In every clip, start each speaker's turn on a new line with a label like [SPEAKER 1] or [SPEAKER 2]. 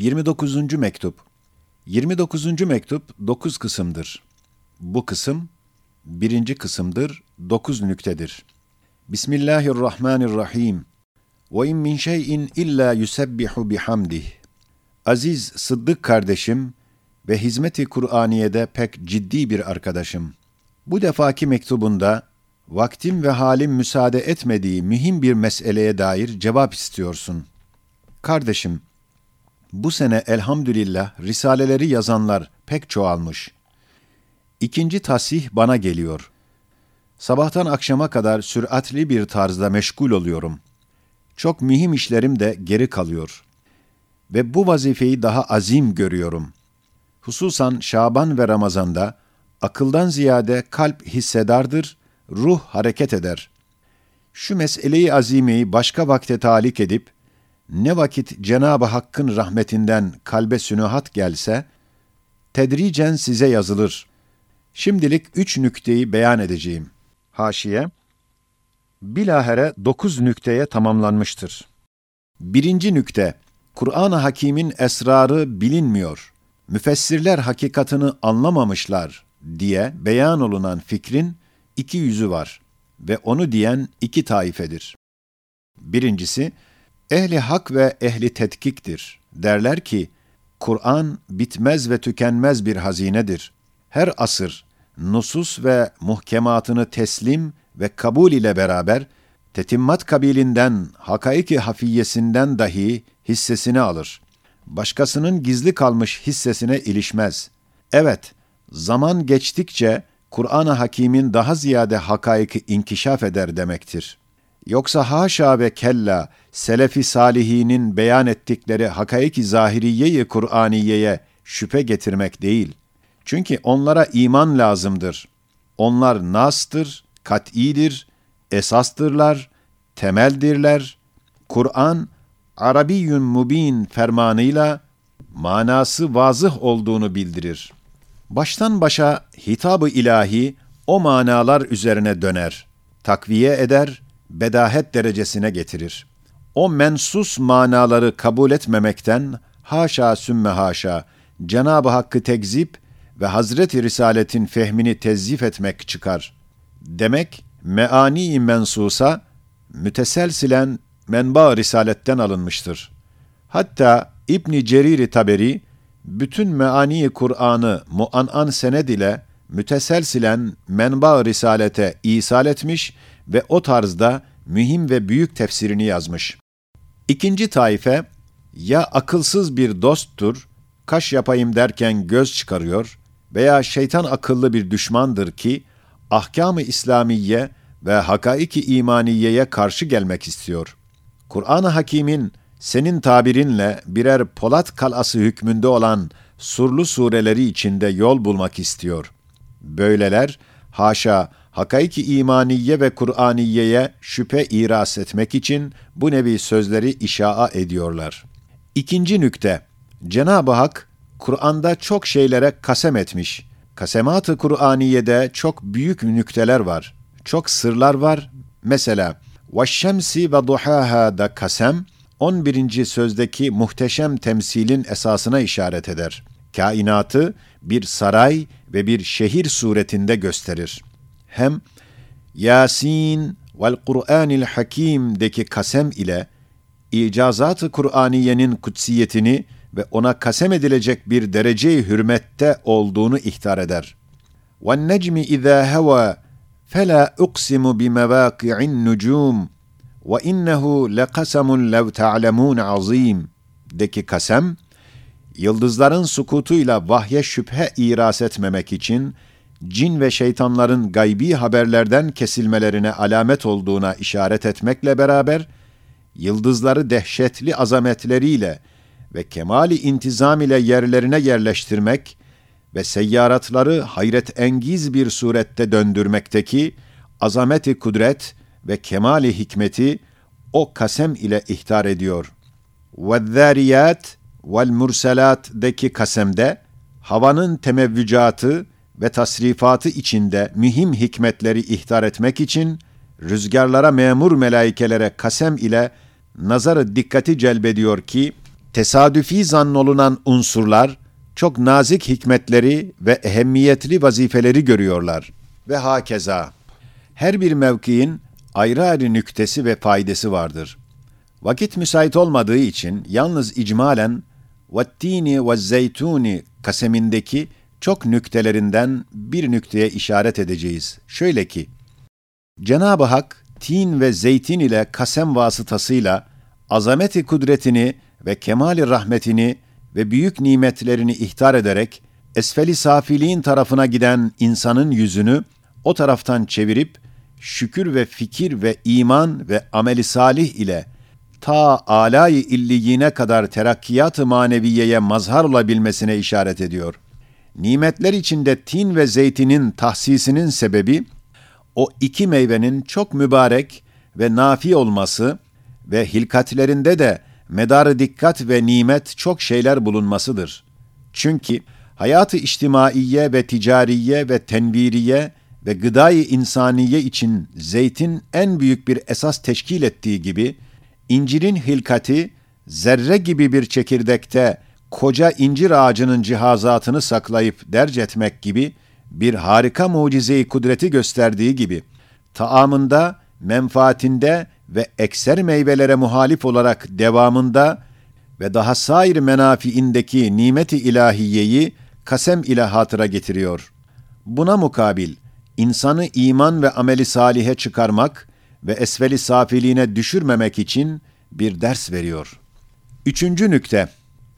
[SPEAKER 1] 29. mektup 29. mektup 9 kısımdır. Bu kısım birinci kısımdır, 9 nüktedir. Bismillahirrahmanirrahim. Ve in min şeyin illa yusebbihu bihamdih. Aziz Sıddık kardeşim ve hizmeti Kur'aniye'de pek ciddi bir arkadaşım. Bu defaki mektubunda vaktim ve halim müsaade etmediği mühim bir meseleye dair cevap istiyorsun. Kardeşim, bu sene elhamdülillah risaleleri yazanlar pek çoğalmış. İkinci tasih bana geliyor. Sabahtan akşama kadar süratli bir tarzda meşgul oluyorum. Çok mühim işlerim de geri kalıyor. Ve bu vazifeyi daha azim görüyorum. Hususan Şaban ve Ramazan'da akıldan ziyade kalp hissedardır, ruh hareket eder. Şu meseleyi azimeyi başka vakte talik edip, ne vakit Cenab-ı Hakk'ın rahmetinden kalbe sünuhat gelse, tedricen size yazılır. Şimdilik üç nükteyi beyan edeceğim. Haşiye, bilahere dokuz nükteye tamamlanmıştır. Birinci nükte, Kur'an-ı Hakîm'in esrarı bilinmiyor, müfessirler hakikatını anlamamışlar diye beyan olunan fikrin iki yüzü var ve onu diyen iki taifedir. Birincisi, ehli hak ve ehli tetkiktir. Derler ki, Kur'an bitmez ve tükenmez bir hazinedir. Her asır, nusus ve muhkematını teslim ve kabul ile beraber, tetimmat kabilinden, hakaiki hafiyesinden dahi hissesini alır. Başkasının gizli kalmış hissesine ilişmez. Evet, zaman geçtikçe Kur'an-ı Hakîm'in daha ziyade hakaiki inkişaf eder demektir. Yoksa haşa ve kella selefi salihinin beyan ettikleri hakaiki zahiriyeyi Kur'aniyeye şüphe getirmek değil. Çünkü onlara iman lazımdır. Onlar nastır, kat'idir, esastırlar, temeldirler. Kur'an, Arabiyyün mubin fermanıyla manası vazıh olduğunu bildirir. Baştan başa hitabı ilahi o manalar üzerine döner, takviye eder, bedahet derecesine getirir. O mensus manaları kabul etmemekten haşa sümme haşa Cenab-ı Hakk'ı tekzip ve Hazreti Risaletin fehmini tezyif etmek çıkar. Demek meani mensusa müteselsilen menba risaletten alınmıştır. Hatta İbn Cerir Taberi bütün meani Kur'an'ı muan'an sened ile müteselsilen menba risalete isal etmiş ve o tarzda mühim ve büyük tefsirini yazmış. İkinci taife, ya akılsız bir dosttur, kaş yapayım derken göz çıkarıyor veya şeytan akıllı bir düşmandır ki, ahkam-ı İslamiye ve hakaiki imaniyeye karşı gelmek istiyor. Kur'an-ı Hakîm'in senin tabirinle birer Polat kalası hükmünde olan surlu sureleri içinde yol bulmak istiyor. Böyleler, haşa, hakaiki imaniye ve Kur'aniyeye şüphe iras etmek için bu nevi sözleri işaa ediyorlar. İkinci nükte, Cenab-ı Hak Kur'an'da çok şeylere kasem etmiş. Kasemat-ı Kur'aniye'de çok büyük nükteler var. Çok sırlar var. Mesela "Veşşemsi ve duhaha" da kasem 11. sözdeki muhteşem temsilin esasına işaret eder. Kainatı bir saray ve bir şehir suretinde gösterir Hem Yasin vel Kur'anil Hakim'deki kasem ile icazat-ı Kur'aniyenin kutsiyetini ve ona kasem edilecek bir derece-i hürmette olduğunu ihtar eder. وَالنَّجْمِ اِذَا هَوَى فَلَا اُقْسِمُ بِمَوَاقِعِ النُّجُومِ وَاِنَّهُ لَقَسَمٌ لَوْ تَعْلَمُونَ azim deki kasem, yıldızların sukutuyla vahye şüphe iras etmemek için, cin ve şeytanların gaybi haberlerden kesilmelerine alamet olduğuna işaret etmekle beraber, yıldızları dehşetli azametleriyle ve kemali intizam ile yerlerine yerleştirmek ve seyyaratları hayret engiz bir surette döndürmekteki azameti kudret ve kemali hikmeti o kasem ile ihtar ediyor. وَالذَّارِيَاتِ وَالْمُرْسَلَات'deki kasemde havanın temevvücatı ve tasrifatı içinde mühim hikmetleri ihtar etmek için rüzgarlara memur melaikelere kasem ile nazarı dikkati celbediyor ki tesadüfi zannolunan unsurlar, çok nazik hikmetleri ve ehemmiyetli vazifeleri görüyorlar. Ve hakeza. Her bir mevkiin ayrı ayrı nüktesi ve faydası vardır. Vakit müsait olmadığı için yalnız icmalen vattini ve zeytuni kasemindeki çok nüktelerinden bir nükteye işaret edeceğiz. Şöyle ki, Cenab-ı Hak tin ve zeytin ile kasem vasıtasıyla azameti kudretini ve kemali rahmetini ve büyük nimetlerini ihtar ederek esfeli safiliğin tarafına giden insanın yüzünü o taraftan çevirip şükür ve fikir ve iman ve ameli salih ile ta alay illiyine kadar terakkiyat-ı maneviyeye mazhar olabilmesine işaret ediyor. Nimetler içinde tin ve zeytinin tahsisinin sebebi, o iki meyvenin çok mübarek ve nafi olması ve hilkatlerinde de medarı dikkat ve nimet çok şeyler bulunmasıdır. Çünkü hayatı içtimaiye ve ticariye ve tenviriye ve gıdayı insaniye için zeytin en büyük bir esas teşkil ettiği gibi, incirin hilkati zerre gibi bir çekirdekte koca incir ağacının cihazatını saklayıp derc etmek gibi bir harika mucizeyi kudreti gösterdiği gibi, taamında, menfaatinde ve ekser meyvelere muhalif olarak devamında ve daha sair menafiindeki nimeti ilahiyeyi kasem ile hatıra getiriyor. Buna mukabil, insanı iman ve ameli salihe çıkarmak ve esveli safiliğine düşürmemek için bir ders veriyor. Üçüncü nükte,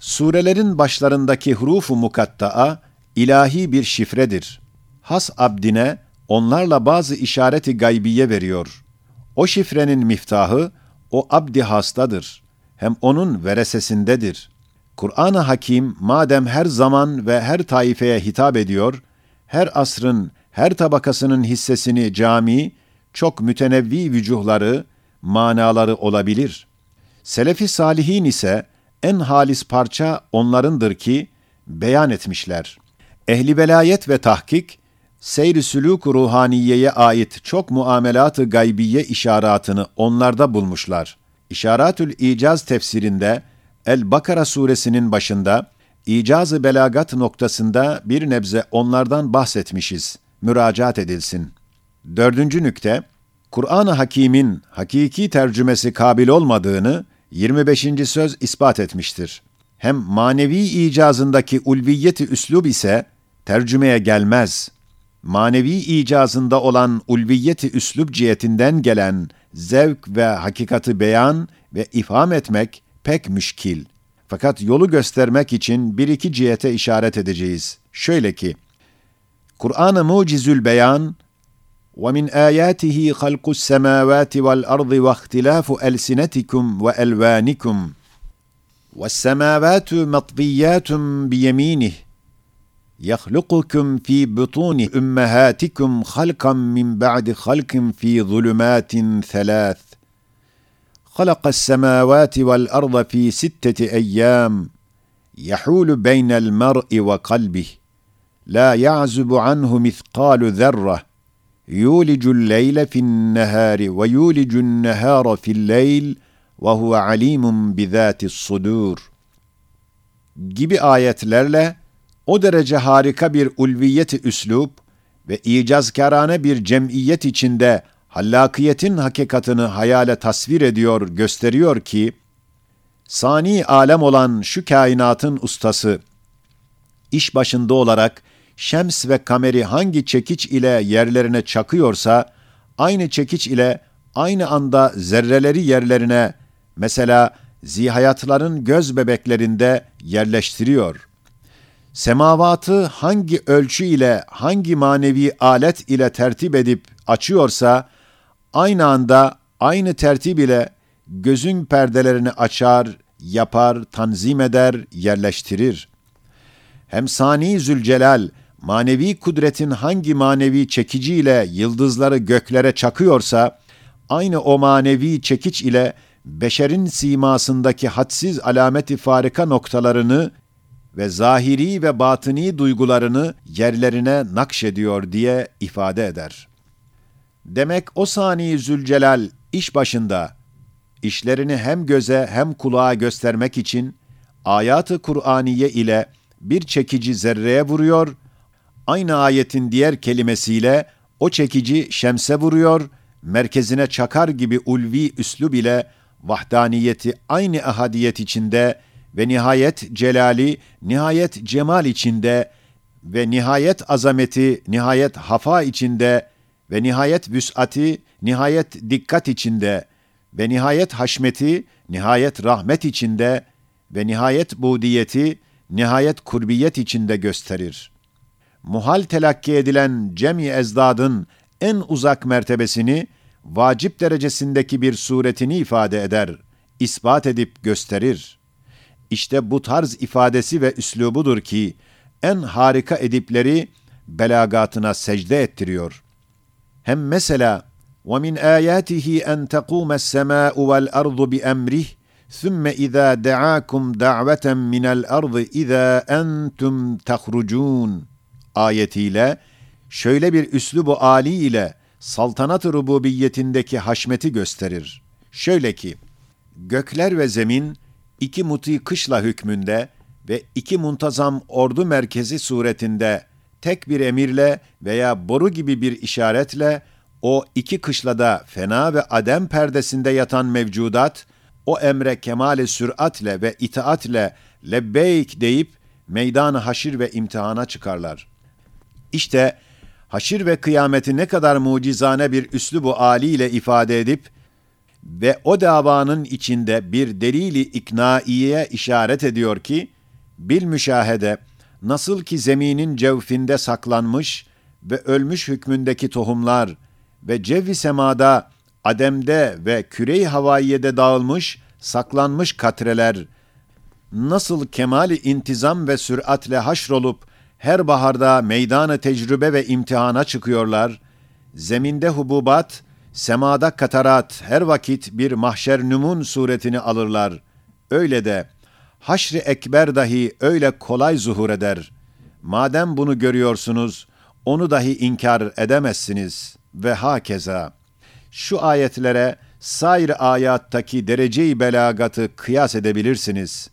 [SPEAKER 1] surelerin başlarındaki hurufu mukatta'a ilahi bir şifredir. Has abdine onlarla bazı işareti gaybiye veriyor. O şifrenin miftahı o abdi hastadır. Hem onun veresesindedir. Kur'an-ı Hakim madem her zaman ve her taifeye hitap ediyor, her asrın, her tabakasının hissesini cami, çok mütenevvi vücuhları, manaları olabilir. Selefi salihin ise en halis parça onlarındır ki beyan etmişler. Ehli velayet ve tahkik, seyr-i sülûk ruhaniyeye ait çok muamelat-ı gaybiye işaratını onlarda bulmuşlar. İşaratül İcaz tefsirinde El-Bakara suresinin başında İcaz-ı belagat noktasında bir nebze onlardan bahsetmişiz. Müracaat edilsin. Dördüncü nükte, Kur'an-ı Hakîm'in hakiki tercümesi kabil olmadığını 25. söz ispat etmiştir. Hem manevi icazındaki ulviyeti üslub ise tercümeye gelmez. Manevi icazında olan ulviyeti üslub cihetinden gelen zevk ve hakikati beyan ve ifham etmek pek müşkil. Fakat yolu göstermek için bir iki cihete işaret edeceğiz. Şöyle ki, Kur'an-ı Mucizül Beyan, وَمِنْ آيَاتِهِ خَلْقُ السَّمَاوَاتِ وَالْأَرْضِ وَاخْتِلَافُ أَلْسِنَتِكُمْ وَأَلْوَانِكُمْ. وَالسَّمَاوَاتُ مَطْوِيَّاتٌ بِيَمِينِهِ يَخْلُقُكُمْ فِي بُطُونِ أُمَّهَاتِكُمْ خَلْقًا مِنْ بَعْدِ خَلْقٍ فِي ظُلُمَاتٍ ثَلَاثٍ. خلق السماوات والأرض في ستة أيام يحول بين المرء وقلبه لا يعزب عنه مثقال ذرة. يولج الليل في النهار ويولج النهار في الليل وهو عليم بذات الصدور gibi ayetlerle o derece harika bir ulviyeti üslup ve icazkarane bir cemiyet içinde hallakiyetin hakikatını hayale tasvir ediyor, gösteriyor ki, sani alem olan şu kainatın ustası, iş başında olarak şems ve kameri hangi çekiç ile yerlerine çakıyorsa, aynı çekiç ile aynı anda zerreleri yerlerine, mesela zihayatların göz bebeklerinde yerleştiriyor. Semavatı hangi ölçü ile, hangi manevi alet ile tertip edip açıyorsa, aynı anda aynı tertip ile gözün perdelerini açar, yapar, tanzim eder, yerleştirir. Hem Sani Zülcelal, manevi kudretin hangi manevi çekiciyle yıldızları göklere çakıyorsa, aynı o manevi çekiç ile beşerin simasındaki hadsiz alameti farika noktalarını ve zahiri ve batini duygularını yerlerine nakşediyor diye ifade eder.'' Demek o sani Zülcelal iş başında, işlerini hem göze hem kulağa göstermek için ayatı Kur'aniye ile bir çekici zerreye vuruyor, aynı ayetin diğer kelimesiyle o çekici şemse vuruyor, merkezine çakar gibi ulvi üslub ile vahdaniyeti aynı ahadiyet içinde ve nihayet celali, nihayet cemal içinde ve nihayet azameti, nihayet hafa içinde ve nihayet vüs'ati, nihayet dikkat içinde ve nihayet haşmeti, nihayet rahmet içinde ve nihayet budiyeti, nihayet kurbiyet içinde gösterir Muhal telakki edilen cemi ezdadın en uzak mertebesini, vacip derecesindeki bir suretini ifade eder, ispat edip gösterir. İşte bu tarz ifadesi ve üslubudur ki, en harika edipleri belagatına secde ettiriyor. Hem mesela وَمِنْ آيَاتِهِ أَنْ تَقُومَ السَّمَاءُ وَالْأَرْضُ بِأَمْرِهِ ثُمَّ إِذَا دَعَاكُمْ دَعْوَةً مِنَ الْأَرْضِ إِذَا أَنْتُمْ تَخْرُجُونَ ayetiyle şöyle bir üslubu âli ile saltanat-ı rububiyetindeki haşmeti gösterir. Şöyle ki, gökler ve zemin iki muti kışla hükmünde ve iki muntazam ordu merkezi suretinde tek bir emirle veya boru gibi bir işaretle o iki kışlada fena ve adem perdesinde yatan mevcudat, o emre kemale süratle ve itaatle lebbeyk deyip meydan haşir ve imtihana çıkarlar. İşte haşir ve kıyameti ne kadar mucizane bir üslubu âli ile ifade edip ve o davanın içinde bir delili iknaiye işaret ediyor ki, bil müşahede nasıl ki zeminin cevfinde saklanmış ve ölmüş hükmündeki tohumlar ve cevvi semada, ademde ve küre-i havaiyede dağılmış, saklanmış katreler, nasıl kemali intizam ve süratle haşrolup her baharda meydanı tecrübe ve imtihana çıkıyorlar, zeminde hububat, semada katarat her vakit bir mahşer numun suretini alırlar. Öyle de haşri ekber dahi öyle kolay zuhur eder. Madem bunu görüyorsunuz, onu dahi inkar edemezsiniz ve hakeza. Şu ayetlere sair ayattaki dereceyi belagatı kıyas edebilirsiniz.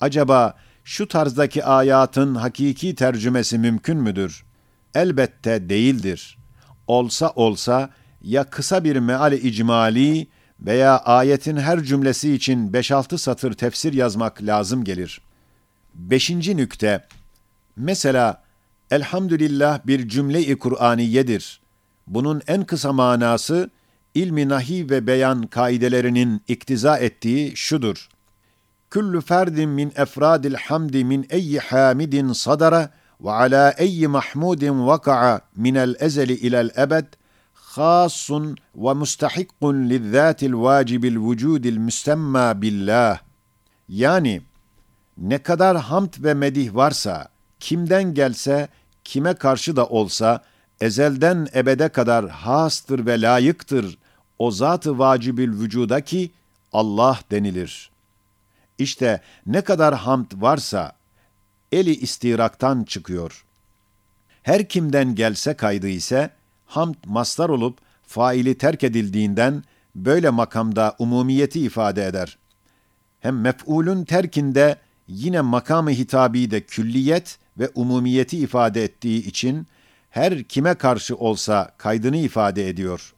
[SPEAKER 1] Acaba şu tarzdaki ayatın hakiki tercümesi mümkün müdür? Elbette değildir. Olsa olsa ya kısa bir meali icmali veya ayetin her cümlesi için 5-6 satır tefsir yazmak lazım gelir. Beşinci nükte, mesela elhamdülillah bir cümle-i Kur'aniyedir. Bunun en kısa manası, ilmi nahi ve beyan kaidelerinin iktiza ettiği şudur. Küllü ferdin min efradil hamdi min eyyi hamidin sadara ve ala eyyi mahmudin vaka'a minel ezeli ilel ebed hasun ve mustahikkun lizzâtil vacibil vücudil müstemma billah. Yani ne kadar hamd ve medih varsa, kimden gelse, kime karşı da olsa, ezelden ebede kadar hastır ve layıktır o zat-ı vacibil vücuda ki Allah denilir. İşte ne kadar hamd varsa eli istiraktan çıkıyor. Her kimden gelse kaydı ise hamd mastar olup faili terk edildiğinden böyle makamda umumiyeti ifade eder. Hem mef'ulün terkinde yine makamı hitabi de külliyet ve umumiyeti ifade ettiği için her kime karşı olsa kaydını ifade ediyor.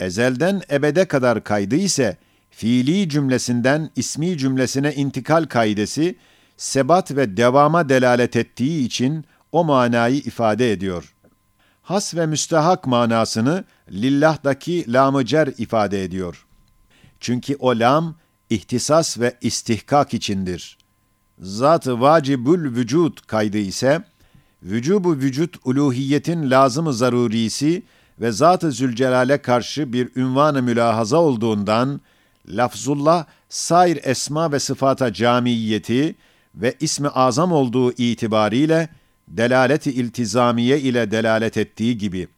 [SPEAKER 1] Ezelden ebede kadar kaydı ise fiili cümlesinden ismi cümlesine intikal kaidesi sebat ve devama delalet ettiği için o manayı ifade ediyor. Has ve müstehak manasını lillah'daki lam-ı cer ifade ediyor. Çünkü o lam ihtisas ve istihkak içindir. Zat-ı vacibül vücut kaydı ise vücubu vücut uluhiyetin lazım-ı zarurisi ve Zat-ı Zülcelal'e karşı bir ünvan-ı mülahaza olduğundan lafzullah sair esma ve sıfata camiyeti ve ismi azam olduğu itibariyle delaleti iltizamiye ile delalet ettiği gibi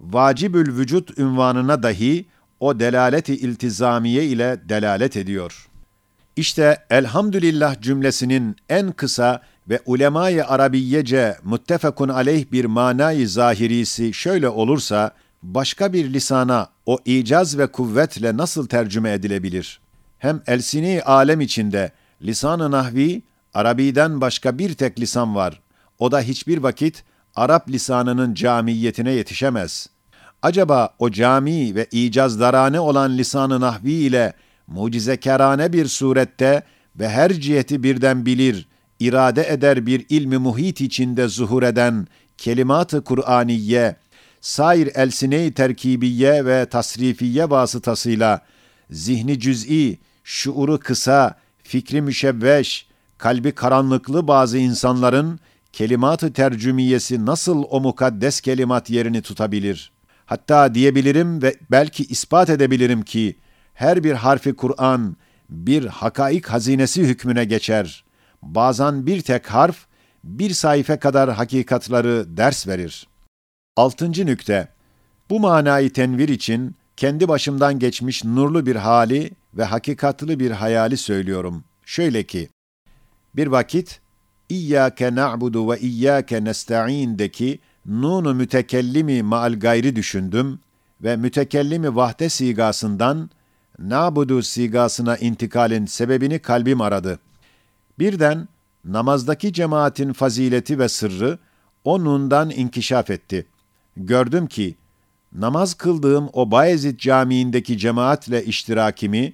[SPEAKER 1] vacibül vücut ünvanına dahi o delaleti iltizamiye ile delalet ediyor. İşte elhamdülillah cümlesinin en kısa ve ulemayı arabiyece muttefakun aleyh bir manayı zahirisi şöyle olursa, başka bir lisana o icaz ve kuvvetle nasıl tercüme edilebilir? Hem elsini alem içinde Lisan-ı Nahvi, Arabi'den başka bir tek lisan var. O da hiçbir vakit Arap lisanının camiyetine yetişemez. Acaba o cami ve icazdarane olan lisan-ı Nahvi ile mucizekarane bir surette ve her ciheti birden bilir, irade eder bir ilmi muhit içinde zuhur eden kelimat-ı Kur'aniye, sair elsine-i terkibiye ve tasrifiye vasıtasıyla zihni cüz'i, şuuru kısa, fikri müşevveş, kalbi karanlıklı bazı insanların kelimat-ı tercümiyesi nasıl o mukaddes kelimat yerini tutabilir? Hatta diyebilirim ve belki ispat edebilirim ki her bir harfi Kur'an bir hakaik hazinesi hükmüne geçer. Bazen bir tek harf bir sayfa kadar hakikatları ders verir. Altıncı nükte. Bu manayı tenvir için kendi başımdan geçmiş nurlu bir hali ve hakikatlı bir hayali söylüyorum. Şöyle ki, bir vakit İyyâke na'budu ve iyyâke nesta'în'deki nunu mütekellimi maal gayri düşündüm ve mütekellimi vahde sigasından na'budu sigasına intikalin sebebini kalbim aradı. Birden namazdaki cemaatin fazileti ve sırrı o nundan inkişaf etti. Gördüm ki namaz kıldığım o Bayezid Camii'ndeki cemaatle iştirakimi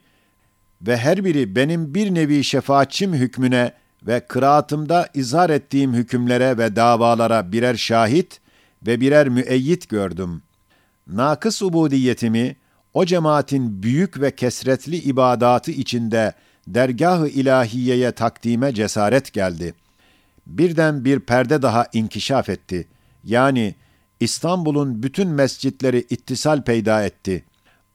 [SPEAKER 1] ve her biri benim bir nevi şefaatçim hükmüne ve kıraatımda izhar ettiğim hükümlere ve davalara birer şahit ve birer müeyyit gördüm. Nakıs ubudiyetimi o cemaatin büyük ve kesretli ibadatı içinde dergah-ı ilahiyeye takdime cesaret geldi. Birden bir perde daha inkişaf etti. Yani İstanbul'un bütün mescitleri ittisal peyda etti.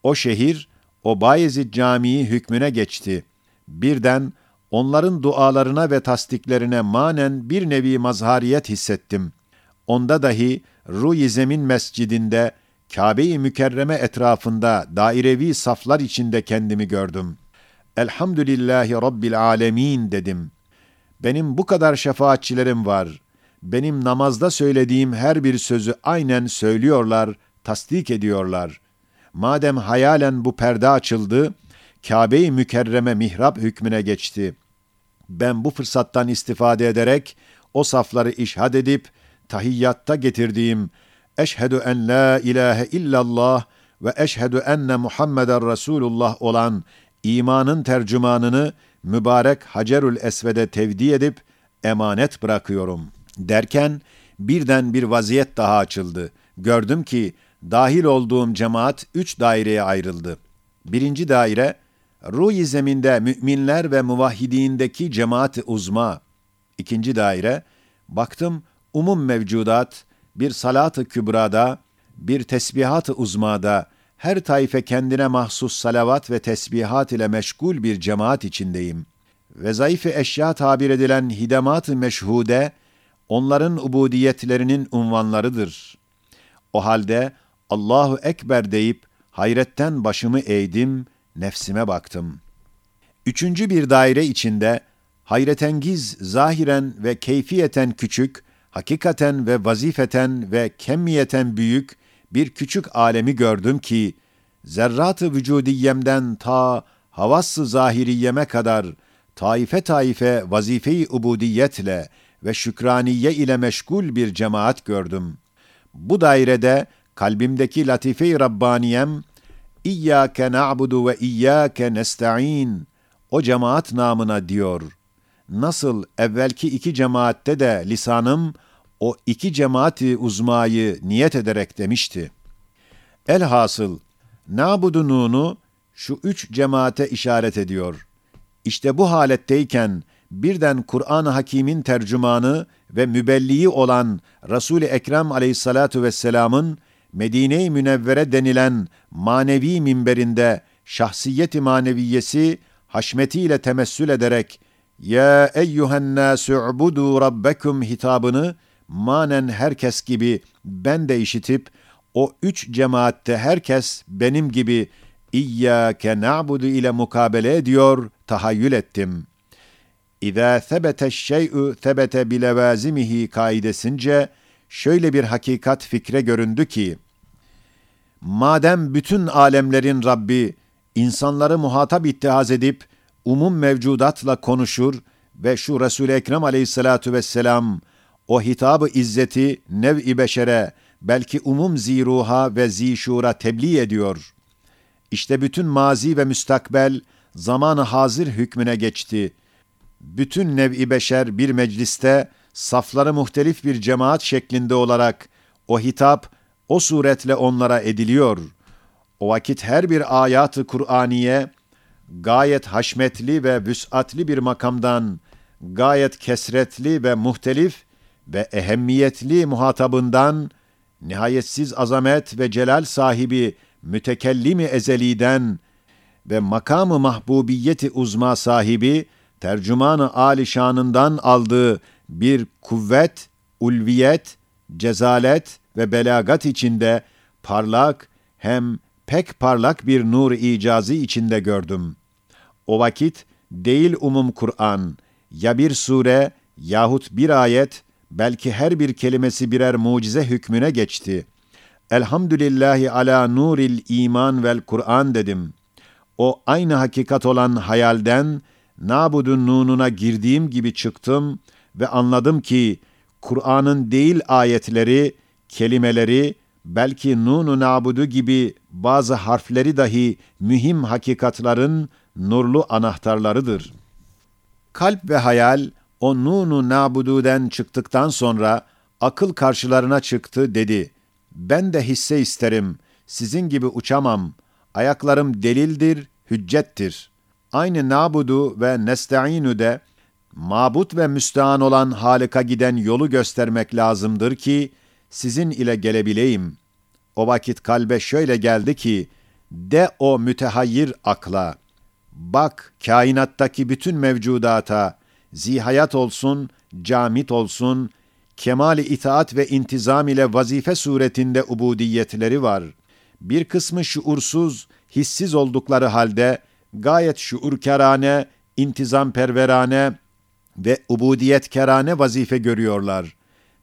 [SPEAKER 1] O şehir, o Bayezid Camii hükmüne geçti. Birden onların dualarına ve tasdiklerine manen bir nevi mazhariyet hissettim. Onda dahi Ruy Zemin Mescidinde Kabe-i Mükerreme etrafında dairevi saflar içinde kendimi gördüm. Elhamdülillahi Rabbil Alemin dedim. Benim bu kadar şefaatçilerim var. Benim namazda söylediğim her bir sözü aynen söylüyorlar, tasdik ediyorlar. Madem hayalen bu perde açıldı, Kabe-i Mükerreme mihrap hükmüne geçti. Ben bu fırsattan istifade ederek o safları işhad edip tahiyyatta getirdiğim eşhedü en la ilahe illallah ve eşhedü enne Muhammeden Resulullah olan imanın tercümanını mübarek Hacerül Esved'e tevdi edip emanet bırakıyorum. Derken birden bir vaziyet daha açıldı. Gördüm ki dahil olduğum cemaat üç daireye ayrıldı. Birinci daire, ruh zeminde müminler ve muvahhidindeki cemaat-i uzma. İkinci daire, baktım umum mevcudat, bir salat-ı kübrada, bir tesbihat-ı uzmada, her taife kendine mahsus salavat ve tesbihat ile meşgul bir cemaat içindeyim. Ve zayıf eşya tabir edilen hidemat-ı meşhude, onların ubudiyetlerinin unvanlarıdır. O halde Allahu Ekber deyip hayretten başımı eğdim, nefsime baktım. Üçüncü bir daire içinde hayretengiz zahiren ve keyfiyeten küçük, hakikaten ve vazifeten ve kemmiyeten büyük bir küçük alemi gördüm ki, zerrat-ı vücudiyemden ta havas-ı zahiriyeme kadar taife taife vazife-i ubudiyetle ve şükraniye ile meşgul bir cemaat gördüm. Bu dairede kalbimdeki latife-i Rabbaniyem, İyyâke na'budu ve iyyâke nesta'in, o cemaat namına diyor. Nasıl evvelki iki cemaatte de lisanım, o iki cemaati uzmayı niyet ederek demişti. Elhasıl, na'budu nunu şu üç cemaate işaret ediyor. İşte bu haletteyken, birden Kur'an-ı Hakîm'in tercümanı ve mübelliği olan Resul-i Ekrem aleyhissalatu vesselamın Medine-i Münevvere denilen manevi minberinde şahsiyeti maneviyesi haşmetiyle temessül ederek ya eyyühen nâsü ubudu rabbekum hitabını manen herkes gibi ben de işitip o üç cemaatte herkes benim gibi İyyâke na'budu ile mukabele ediyor, tahayyül ettim. İzâ thebete şey'ü thebete bilevâzimihi kaidesince şöyle bir hakikat fikre göründü ki, madem bütün alemlerin Rabbi insanları muhatap ittihaz edip umum mevcudatla konuşur ve şu Resul-i Ekrem aleyhissalatu vesselam o hitabı izzeti nev-i beşere belki umum ziruha ve zişura tebliğ ediyor. İşte bütün mazi ve müstakbel zamanı hazır hükmüne geçti. Bütün nev-i beşer bir mecliste safları muhtelif bir cemaat şeklinde olarak o hitap o suretle onlara ediliyor. O vakit her bir ayatı Kur'aniye gayet haşmetli ve vüsatli bir makamdan gayet kesretli ve muhtelif ve ehemmiyetli muhatabından nihayetsiz azamet ve celal sahibi mütekellimi ezeliden ve makamı mahbubiyeti uzma sahibi tercümanı âli şanından aldığı bir kuvvet, ulviyet, cezalet ve belagat içinde parlak hem pek parlak bir nur icazı içinde gördüm. O vakit değil umum Kur'an, ya bir sure yahut bir ayet, belki her bir kelimesi birer mucize hükmüne geçti. Elhamdülillahi ala nuril iman vel Kur'an dedim. O aynı hakikat olan hayalden, nabudun nununa girdiğim gibi çıktım ve anladım ki, Kur'an'ın değil ayetleri, kelimeleri, belki nunu nabudu gibi bazı harfleri dahi mühim hakikatların nurlu anahtarlarıdır. Kalp ve hayal o nunu nabududen çıktıktan sonra akıl karşılarına çıktı dedi. Ben de hisse isterim, sizin gibi uçamam. Ayaklarım delildir, hüccettir. Aynı nabudu ve nesta'inu de mabut ve müstehan olan Halık'a giden yolu göstermek lazımdır ki sizin ile gelebileyim. O vakit kalbe şöyle geldi ki, de o mütehayyir akla, bak kainattaki bütün mevcudata, zihayat olsun, camit olsun, kemali itaat ve intizam ile vazife suretinde ubudiyetleri var. Bir kısmı şuursuz, hissiz oldukları halde, gayet şuurkerane, intizam perverane ve ubudiyetkerane vazife görüyorlar.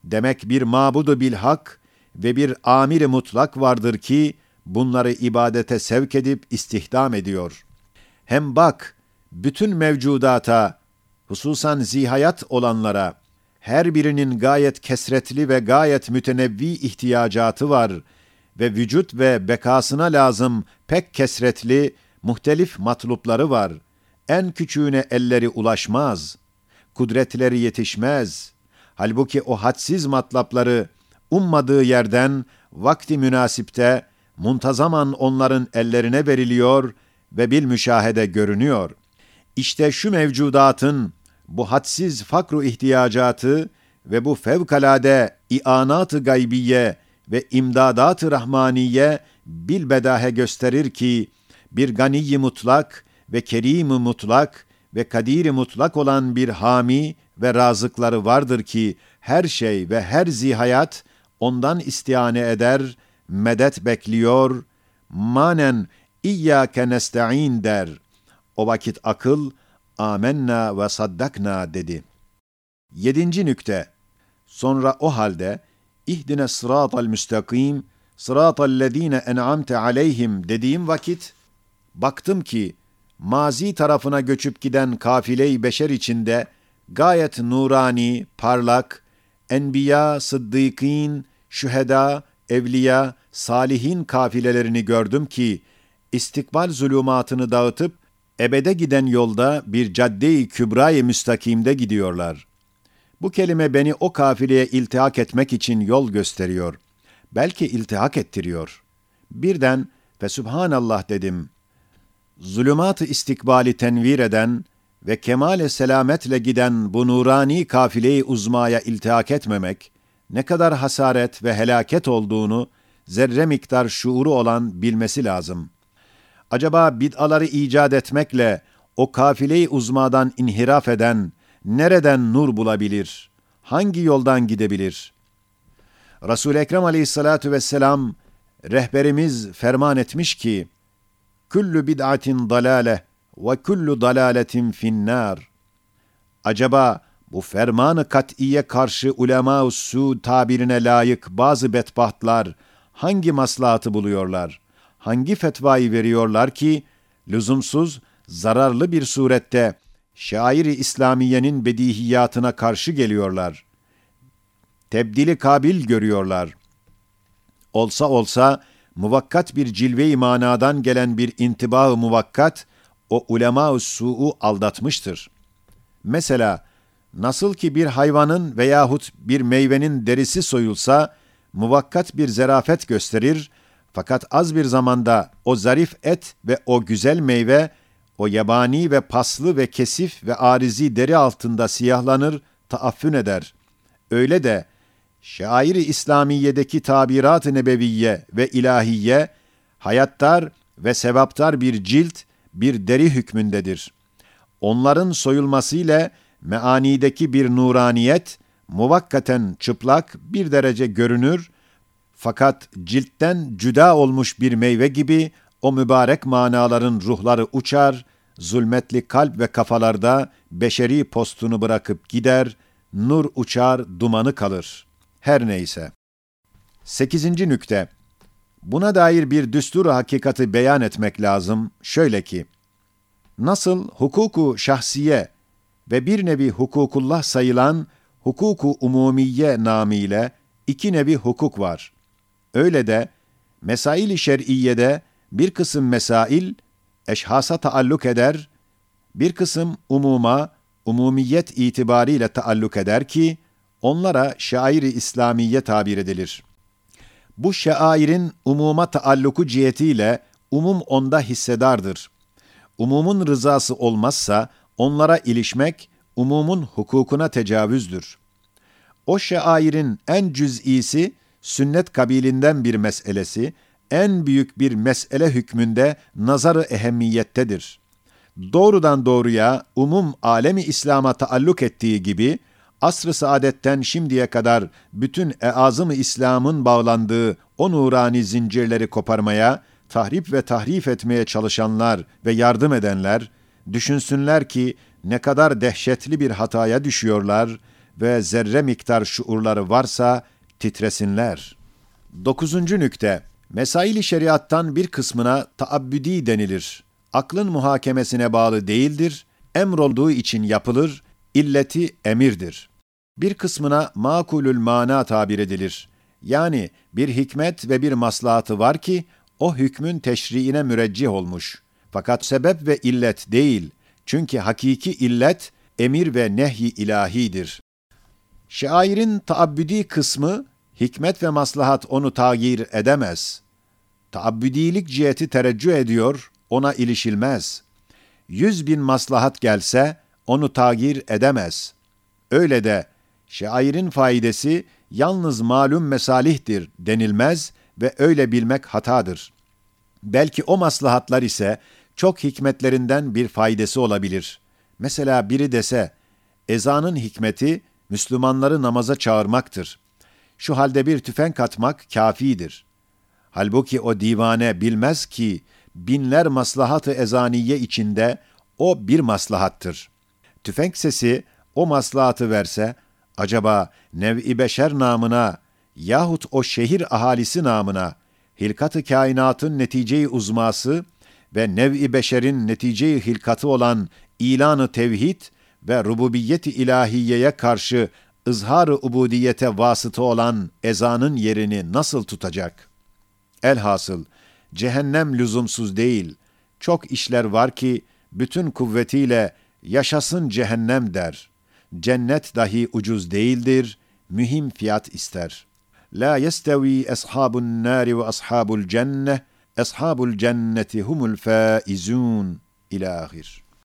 [SPEAKER 1] Demek bir mabudu bilhak ve bir amiri mutlak vardır ki, bunları ibadete sevk edip istihdam ediyor. Hem bak, bütün mevcudata, hususan zihayat olanlara, her birinin gayet kesretli ve gayet mütenevvi ihtiyacatı var ve vücut ve bekasına lazım pek kesretli, muhtelif matlupları var. En küçüğüne elleri ulaşmaz, kudretleri yetişmez. Halbuki o hadsiz matlapları ummadığı yerden vakti münasipte muntazaman onların ellerine veriliyor ve bil müşahede görünüyor. İşte şu mevcudatın bu hadsiz fakru ihtiyacatı ve bu fevkalade ianat-ı gaybiye ve imdadat-ı rahmaniye bilbedahe gösterir ki bir ganiyi mutlak ve kerim mutlak ve kadir mutlak olan bir hami ve razıkları vardır ki her şey ve her zihayat ondan istihane eder, medet bekliyor, manen İyyâke nesta'in der. O vakit akıl, amenna ve saddakna dedi. Yedinci nükte. Sonra o halde, ihdine sıratal müstakim, sıratal lezine en'amte aleyhim dediğim vakit, baktım ki, mazi tarafına göçüp giden kafile-i beşer içinde, gayet nurani, parlak, enbiya, sıddıkîn, şüheda, evliya, salihin kafilelerini gördüm ki, istikbal zulümatını dağıtıp, ebede giden yolda bir cadde-i kübra-i müstakimde gidiyorlar. Bu kelime beni o kafileye iltihak etmek için yol gösteriyor. Belki iltihak ettiriyor. Birden ve Subhanallah dedim. Zulümat-ı istikbali tenvir eden ve kemale selametle giden bu nurani kafile-i uzmaya iltihak etmemek, ne kadar hasaret ve helaket olduğunu zerre miktar şuuru olan bilmesi lazım. Acaba bid'aları icat etmekle o kafile-i uzmadan inhiraf eden nereden nur bulabilir? Hangi yoldan gidebilir? Resul-i Ekrem aleyhissalatu vesselam rehberimiz ferman etmiş ki, Küllü bid'atin dalale ve küllü dalaletin finnâr. Acaba bu fermanı kat'iye karşı ulema-u su tabirine layık bazı bedbahtlar hangi maslahatı buluyorlar? Hangi fetvayı veriyorlar ki lüzumsuz zararlı bir surette şairi İslamiyenin bedihiyatına karşı geliyorlar. Tebdili kabil görüyorlar. Olsa olsa muvakkat bir cilve-i manadan gelen bir intibah-ı muvakkat o ulema-ı su'u aldatmıştır. Mesela nasıl ki bir hayvanın veyahut bir meyvenin derisi soyulsa muvakkat bir zerafet gösterir fakat az bir zamanda o zarif et ve o güzel meyve o yabani ve paslı ve kesif ve arizi deri altında siyahlanır, taaffün eder. Öyle de şairi İslamiye'deki tabirat-ı nebeviye ve ilahiye, hayattar ve sevaptar bir cilt, bir deri hükmündedir. Onların soyulmasıyla meanideki bir nuraniyet, muvakkaten çıplak bir derece görünür, fakat ciltten cüda olmuş bir meyve gibi o mübarek manaların ruhları uçar, zulmetli kalp ve kafalarda beşeri postunu bırakıp gider, nur uçar, dumanı kalır. Her neyse. Sekizinci nükte. Buna dair bir düstur hakikati beyan etmek lazım. Şöyle ki, nasıl hukuku şahsiye ve bir nevi hukukullah sayılan hukuku umumiye namiyle iki nevi hukuk var. Öyle de mesail-i şer'iyede bir kısım mesail eşhasa taalluk eder, bir kısım umuma, umumiyet itibariyle taalluk eder ki, onlara şairi İslamiye tabir edilir. Bu şairin umuma taalluku cihetiyle umum onda hissedardır. Umumun rızası olmazsa onlara ilişmek umumun hukukuna tecavüzdür. O şairin en cüz'isi sünnet kabilinden bir meselesi, en büyük bir mesele hükmünde nazarı ehemmiyettedir. Doğrudan doğruya umum alemi İslam'a taalluk ettiği gibi, asr-ı saadetten şimdiye kadar bütün eazım-ı İslam'ın bağlandığı o nurani zincirleri koparmaya, tahrip ve tahrif etmeye çalışanlar ve yardım edenler, düşünsünler ki ne kadar dehşetli bir hataya düşüyorlar ve zerre miktar şuurları varsa titresinler. Dokuzuncu nükte, Mesail-i şeriattan bir kısmına taabbüdi denilir. Aklın muhakemesine bağlı değildir, emrolduğu için yapılır, illeti emirdir. Bir kısmına makulül mana tabir edilir. Yani bir hikmet ve bir maslahatı var ki, o hükmün teşriine müreccih olmuş. Fakat sebep ve illet değil, çünkü hakiki illet, emir ve nehy ilahidir. Şairin taabbüdi kısmı, hikmet ve maslahat onu tağyir edemez. Taabbüdilik ciheti tereccüh ediyor, ona ilişilmez. Yüz bin maslahat gelse, onu tağyir edemez. Öyle de, şairin faidesi yalnız malum mesalihtir denilmez ve öyle bilmek hatadır. Belki o maslahatlar ise çok hikmetlerinden bir faydası olabilir. Mesela biri dese, ezanın hikmeti Müslümanları namaza çağırmaktır. Şu halde bir tüfek atmak kafidir. Halbuki o divane bilmez ki binler maslahatı ezaniye içinde o bir maslahattır. Tüfek sesi o maslahatı verse, acaba nev-i beşer namına yahut o şehir ahalisi namına hilkat-ı kainatın netice-i uzması ve nev-i beşerin netice-i hilkatı olan ilanı tevhid ve rububiyet-i ilahiyeye karşı ızhar-ı ubudiyete vasıta olan ezanın yerini nasıl tutacak? Elhasıl, cehennem lüzumsuz değil, çok işler var ki, bütün kuvvetiyle yaşasın cehennem der. Cennet dahi ucuz değildir, mühim fiyat ister. La yestevi ashabun nari ve ashabul cenne, ashabul cenneti humul faizun. İlâhir.